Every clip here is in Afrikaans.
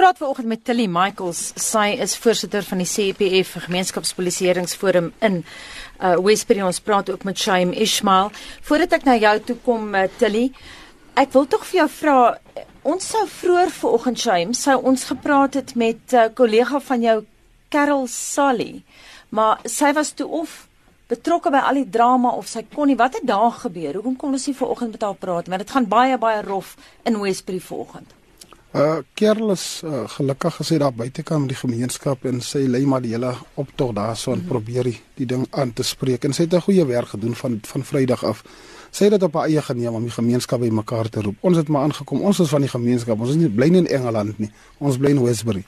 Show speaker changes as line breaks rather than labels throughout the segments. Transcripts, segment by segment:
praat vanoggend met Tilly Michaels. Sy is voorsitter van die CPF Gemeenskapspolisieeringsforum in uh Westbury. Ons praat ook met Shaim Ismail. Voordat ek na jou toe kom, uh, Tilly, ek wil tog vir jou vra ons sou vroeër vanoggend Shaim sou ons gepraat het met 'n uh, kollega van jou, Carol Sally. Maar sy was toe of betrokke by al die drama of sy kon nie wat het daar gebeur hoekom kon ons nie vanoggend met haar praat maar dit gaan baie baie rof in Westbury vanoggend
Uh Kerel is uh, gelukkig gesê daar buitekant met die gemeenskap en sy lei maar die hele optog daarso en mm -hmm. probeer die, die ding aan te spreek en sy het 'n goeie werk gedoen van van Vrydag af. Sy het dit op haar eie geneem om die gemeenskap bymekaar te roep. Ons het maar aangekom. Ons is van die gemeenskap. Ons is nie bly in Engeland nie. Ons bly in Westbury.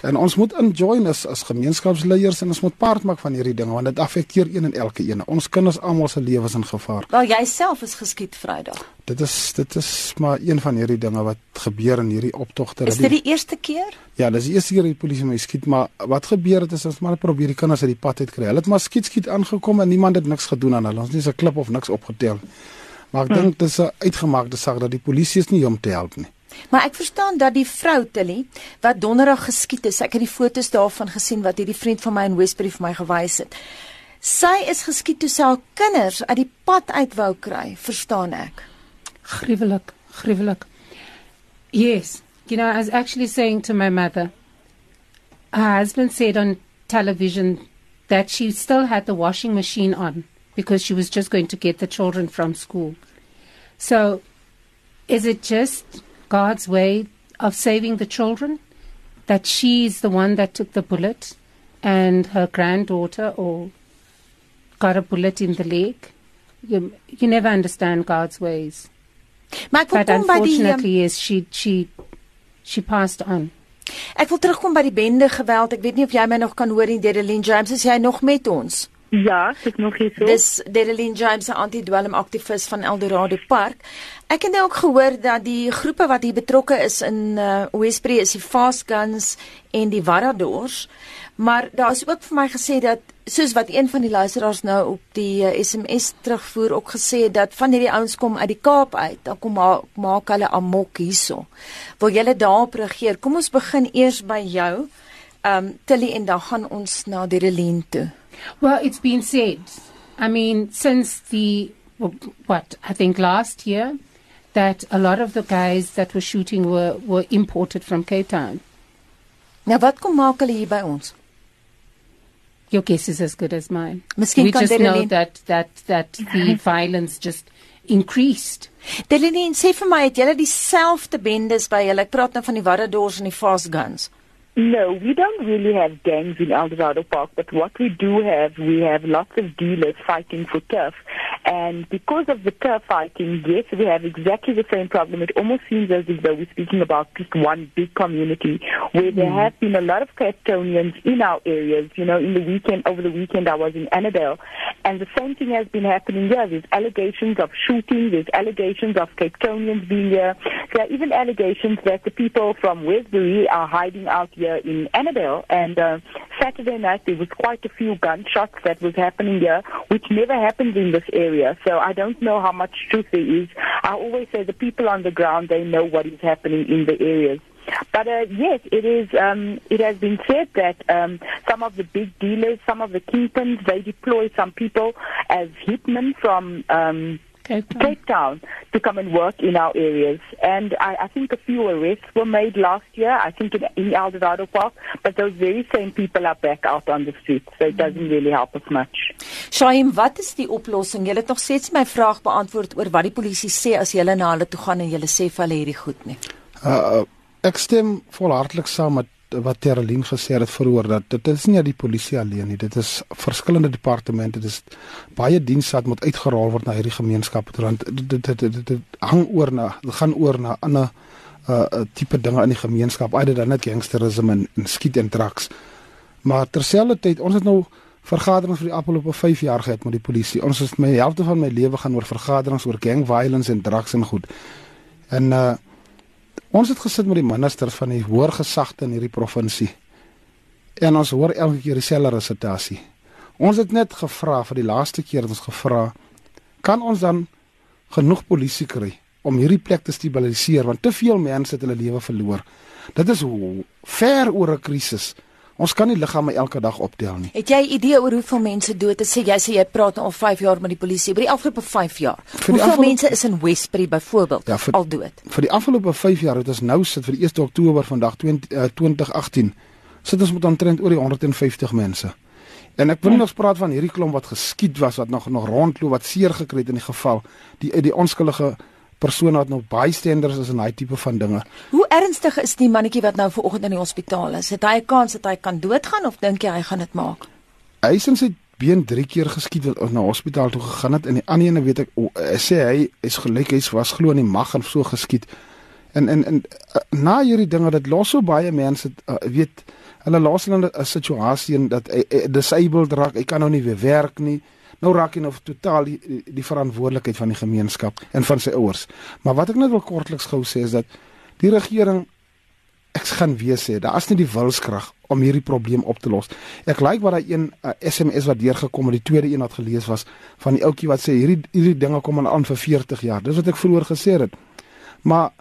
En ons moet injoin as as gemeenskapsleiers en ons moet part maak van hierdie dinge want dit affekteer een en elke een. Ons kinders almal se lewens in gevaar.
Wel jy self is geskiet Vrydag.
Dit is dit is maar een van hierdie dinge wat gebeur in hierdie optogte.
Is dit die eerste keer?
Ja, dis die eerste keer die polisie my skiet, maar wat gebeur het is ons maar probeer die kinders uit die pad uit kry. Hulle het maar skiet skiet aangekom en niemand het niks gedoen aan hulle. Ons het nie 'n klip of niks opgetel. Maar ek hmm. dink dis 'n uitgemaakte saak dat die polisie is nie om te help nie.
Maar ek verstaan dat die vrou Tilly wat donderdag geskiet is, ek het die foto's daarvan gesien wat hierdie vriend van my in Westbury vir my gewys het. Sy is geskiet toe sy haar kinders uit die pad uit wou kry, verstaan ek.
Gruwelik, gruwelik. Yes, you know, I was actually saying to my mother, her husband said on television that she still had the washing machine on because she was just going to get the children from school. So, is it just God's way of saving the children, that she's the one that took the bullet and her granddaughter or got a bullet in the leg. You, you never understand God's ways.
Maar
but unfortunately, die, um, yes, she, she, she passed on.
Ek wil terugkom by die bende geweld. Ek weet nie of jy my nog kan hoor nie, Dedeline James, is jy nog met ons?
Ja, ek nog hier so.
Dis Dedeline James, 'n anti-dwelm aktivis van Eldorado Park. Ek het nou ook gehoor dat die groepe wat hier betrokke is in uh Westbury is die Fast Guns en die Waradors. Maar daar is ook vir my gesê dat soos wat een van die luisteraars nou op die uh, SMS terugvoer ook gesê het dat van hierdie ouens kom uit die Kaap uit. Dan kom ma maak hulle amok hierso. Wil julle daarop reageer? Kom ons begin eers by jou. Um Tilly en dan gaan ons na Dedeline toe.
Well, it's been said. I mean, since the what I think last year, that a lot of the guys that were shooting were were imported from Cape Town.
Nou wat kom maak hulle hier by ons?
Your guess is as good as mine.
Miskien
we just know that that that the violence just increased.
Delenien sê vir my het julle dieselfde bendes by julle. Ek praat nou van die Warradors en die Fast Guns.
No, we don't really have gangs in Eldorado Park, but what we do have, we have lots of dealers fighting for turf. And because of the turf fighting, yes, we have exactly the same problem. It almost seems as if though we're speaking about just one big community where there hmm. have been a lot of Capetonians in our areas. You know, in the weekend, over the weekend, I was in Annabelle, and the same thing has been happening here. There's allegations of shooting, there's allegations of Capetonians being here. There are even allegations that the people from Westbury are hiding out here here in Annabelle. And uh, Saturday night there was quite a few gunshots that was happening here, which never happens in this area. So I don't know how much truth there is. I always say the people on the ground they know what is happening in the areas. But uh, yes, it is. Um, it has been said that um, some of the big dealers, some of the kingpins, they deploy some people as hitmen from um, Cape Town. Cape Town to come and work in our areas. And I, I think a few arrests were made last year, I think in, in Eldorado Park, but those very same people are back out on the streets, so it doesn't really help us much.
Shaim, wat is die oplossing? Jy het nog steeds my vraag beantwoord oor wat die polisie sê as jy na hulle toe gaan en jy sê vir hulle hierdie goed nie.
Uh, ek stem volhartlik saam met wat Terlin gesê het vroeër dat dit is nie die polisie alleen nie dit is verskillende departemente dit is baie dienste wat moet uitgerol word na hierdie gemeenskap want dit dit dit, dit, hang oor na dit gaan oor na ander uh, uh tipe dinge in die gemeenskap uit dan net gangsterisme en, en skiet en drugs maar terselfdertyd ons het nou vergaderings vir die afgelope 5 jaar gehad met die polisie ons het my helfte van my lewe gaan oor vergaderings oor gang violence en drugs en goed en uh Ons het gesit met die ministers van die hoër gesagte in hierdie provinsie. En ons hoor elke keer dieselfde resitasie. Ons het net gevra vir die laaste keer het ons gevra, kan ons dan genoeg polisie kry om hierdie plek te stabiliseer want te veel mense het hulle lewe verloor. Dit is ver oor 'n krisis. Ons kan nie liggame elke dag optel nie.
Het jy 'n idee oor hoeveel mense dood is? Sê jy sê jy praat al 5 jaar met die polisie oor die afgelope 5 jaar. Hoeveel afgelope... mense is in Westbury byvoorbeeld ja, al dood?
Vir die afgelope 5 jaar het ons nou sit vir die 1 Oktober vandag 20, uh, 2018 sit ons met omtrent oor die 150 mense. En ek wil nie ja. nog praat van hierdie klomp wat geskiet was wat nog nog rondloop wat seer gekry het in die geval die die onskuldige persone wat nog bystanders is en daai tipe van dinge.
Hoe ernstig is die mannetjie wat nou vanoggend in die hospitaal is? Het hy 'n kans dat hy kan doodgaan of dink jy hy gaan dit maak?
Hy is in sy been 3 keer geskiet wat na hospitaal toe gegaan het en die ander ene weet ek oh, sê hy is gelukkig hy was glo in die mag en so geskiet. En en en uh, na hierdie dinge dit los so baie mense uh, weet hulle los hulle 'n situasie in dat hy, hy disabled raak, hy kan nou nie weer werk nie. Nou raak hy nou totaal die, die, verantwoordelikheid van die gemeenskap en van sy ouers. Maar wat ek net wil kortliks gou sê is dat die regering ek gaan weer sê, daar is nie die wilskrag om hierdie probleem op te los. Ek like wat daai een uh, SMS wat deurgekom het, die tweede een wat gelees was van die ouetjie wat sê hierdie hierdie dinge kom aan vir 40 jaar. Dis wat ek vroeër gesê het. Maar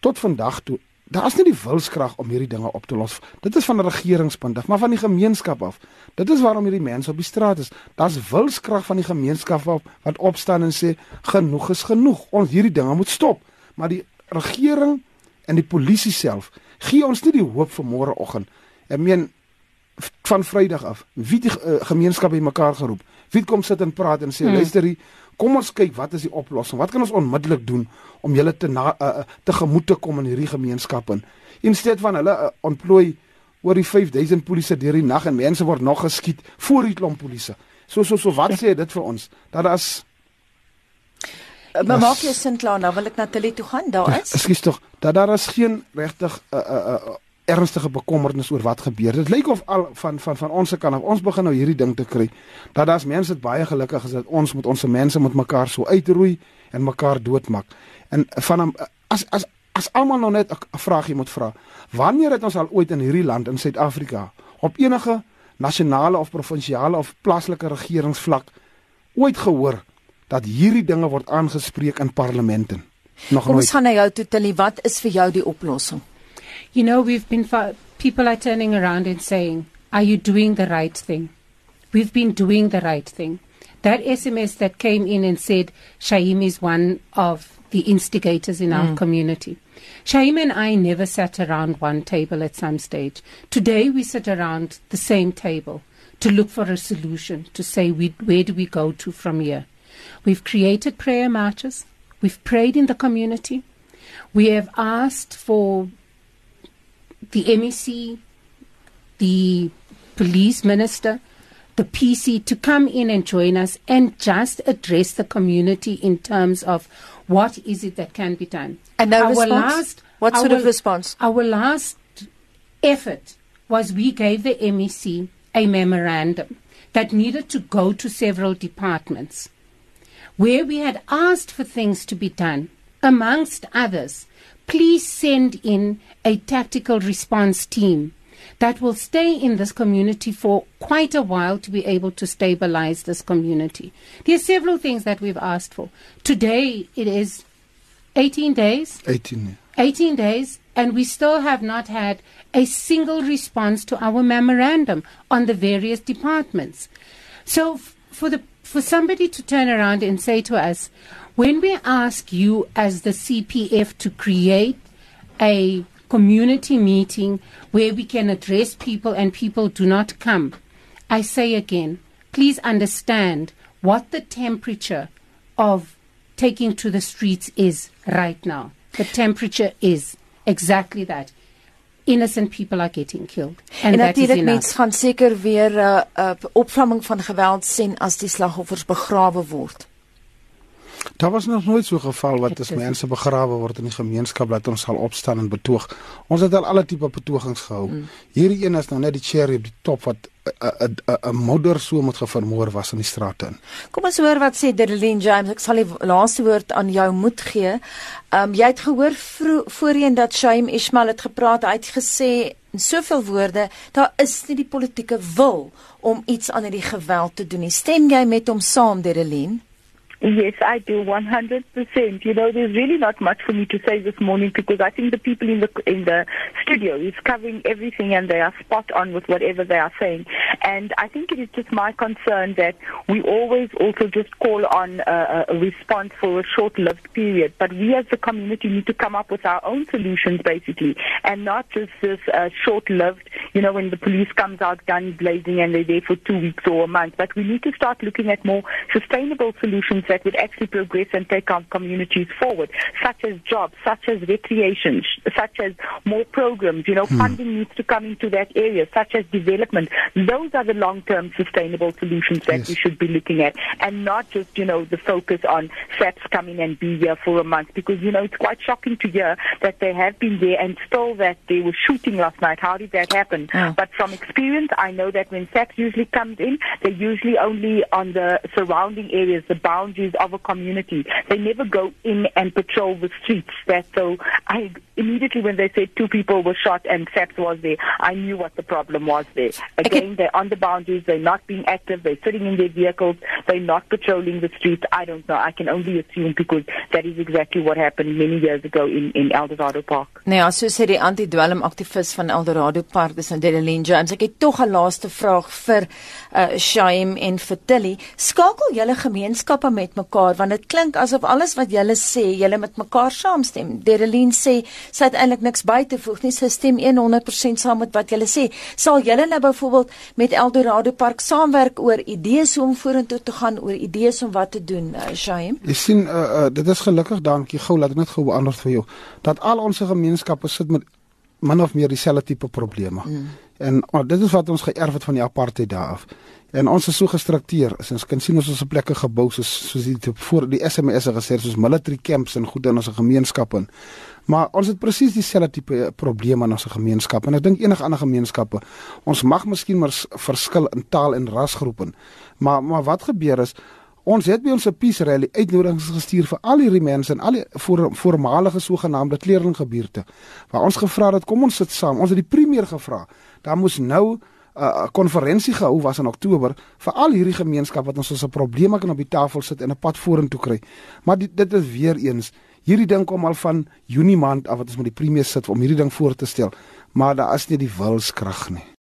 tot vandag toe daar is nie die wilskrag om hierdie dinge op te los. Dit is van 'n regeringspunt af, maar van die gemeenskap af. Dit is waarom hierdie mense op die straat is. Daar's wilskrag van die gemeenskap af wat opstaan en sê genoeg is genoeg. Ons hierdie dinge moet stop. Maar die regering en die polisie self gee ons nie die hoop vir môreoggend. Ek meen van Vrydag af, wie die uh, gemeenskap bymekaar geroep. Wie kom sit en praat en sê hmm. luister hier Kom ons kyk wat is die oplossing? Wat kan ons onmiddellik doen om julle te na, uh, te gemoed te kom in hierdie gemeenskap in? In steede van hulle uh, ontplooi oor die 5000 polisie deur die nag en mense word nog geskiet voor die klomp polisie. So so so wat sê dit vir ons? Dat as
Maar maak jy sin klaar nou wil ek na Tilly toe gaan daar is.
Ekskuus tog, dat daar is geen regtig 'n uh, 'n uh, uh, ernstige bekommernis oor wat gebeur. Dit lyk of al van van van ons se kant af ons begin nou hierdie ding te kry. Dat daar's mense wat baie gelukkig is dat ons met ons mense met mekaar so uitroei en mekaar doodmaak. En van as as as almal nou net 'n vraagie moet vra. Wanneer het ons al ooit in hierdie land in Suid-Afrika op enige nasionale of provinsiale of plaaslike regeringsvlak ooit gehoor dat hierdie dinge word aangespreek in parlemente?
Nog nooit. Ons gaan na jou toe, Tilly, wat is vir jou die oplossing?
You know, we've been, people are turning around and saying, Are you doing the right thing? We've been doing the right thing. That SMS that came in and said Shaim is one of the instigators in mm. our community. Shaim and I never sat around one table at some stage. Today we sit around the same table to look for a solution, to say we, where do we go to from here. We've created prayer marches. We've prayed in the community. We have asked for the MEC, the police minister, the PC to come in and join us and just address the community in terms of what is it that can be done.
And no our response? Last, what sort our, of response?
Our last effort was we gave the MEC a memorandum that needed to go to several departments where we had asked for things to be done, amongst others, please send in a tactical response team that will stay in this community for quite a while to be able to stabilize this community. There are several things that we've asked for. Today it is 18 days.
18.
18 days, and we still have not had a single response to our memorandum on the various departments. So, for the for somebody to turn around and say to us, when we ask you as the CPF to create a community meeting where we can address people and people do not come, I say again, please understand what the temperature of taking to the streets is right now. The temperature is exactly that. Innocent people are getting killed.
And en natuurlik mens gaan seker weer 'n uh, uh, opvlamming van geweld sien as die slagoffers begrawe word.
Daar was nog nooit so 'n geval wat as mense begrawe word in die gemeenskap dat ons sal opstaan en betoog. Ons het al alle tipe betogings gehou. Mm. Hierdie een is nou net die cherry op die top wat 'n 'n modder so moet gevermoor was in die strate in.
Kom ons hoor wat sê Derlin James. Ek sal die laaste woord aan jou moet gee. Um jy het gehoor voorheen dat Shaim Ismail het gepraat. Hy het gesê in soveel woorde, daar is nie die politieke wil om iets aan hierdie geweld te doen nie. Stem jy met hom saam, Derlin?
Yes, I do 100%. You know, there's really not much for me to say this morning because I think the people in the in the studio is covering everything and they are spot on with whatever they are saying. And I think it is just my concern that we always also just call on a, a response for a short-lived period, but we as the community need to come up with our own solutions basically, and not just this uh, short-lived. You know, when the police comes out gun blazing and they're there for two weeks or a month, but we need to start looking at more sustainable solutions that would actually progress and take our communities forward, such as jobs, such as recreation, such as more programs. You know, hmm. funding needs to come into that area, such as development. Those are the long-term sustainable solutions that yes. we should be looking at, and not just you know the focus on SAPS coming and be here for a month because you know it's quite shocking to hear that they have been there and still that they were shooting last night. How did that happen? Oh. But from experience, I know that when SAPS usually comes in, they're usually only on the surrounding areas, the boundaries of a community. They never go in and patrol the streets. That so I immediately when they said two people were shot and SAPS was there, I knew what the problem was there. Again, okay. they're on the boundaries. They're not being active. They're sitting in their vehicles. They're not patrolling the streets. I don't know. I can only assume because that is exactly what happened many years ago in in Eldorado Park.
Nee, ja, so sê die anti-dwelm aktivis van Eldorado Park, dis Adeline James. Ek het tog 'n laaste vraag vir uh Shaim en vir Tilly. Skakel julle gemeenskappe met mekaar want dit klink asof alles wat julle sê, julle met mekaar saamstem. Adeline sê sy het eintlik niks by te voeg nie. Sy stem 100% saam met wat julle sê. Sal julle nou byvoorbeeld met Eldorado Park saamwerk oor idees hoe om vorentoe te gaan, oor idees om wat te doen, uh, Shaim?
Jy sien, uh, uh, dit is gelukkig dankie gou, laat ek net gou beantwoord vir jou. Dat al ons gemeenskappe sit met min of meer dieselfde tipe probleme. Mm. En oh, dit is wat ons geërf het van die apartheid daar af. En ons is so gestruktureer. Ons kan sien ons is op plekke gebou soos soos die voor die SMS gesê soos military camps en goed in ons gemeenskappe. Maar ons het presies dieselfde tipe eh, probleme in ons gemeenskap en ek dink enige ander gemeenskappe. Ons mag miskien maar verskil in taal en rasgroepe. Maar maar wat gebeur is Ons het by ons peace rally uitnodigings gestuur vir al hierdie mense en al die voor, voormalige sogenaamde kleerlinggebuurte waar ons gevra het kom ons sit saam. Ons het die premier gevra. Daar moes nou 'n uh, konferensie gehou was in Oktober vir al hierdie gemeenskap wat ons as 'n probleem kan op die tafel sit en 'n pad vorentoe kry. Maar die, dit is weer eens hierdie ding kom al van Junie maand af wat ons met die premier sit om hierdie ding voor te stel. Maar daar is nie die wilskrag nie.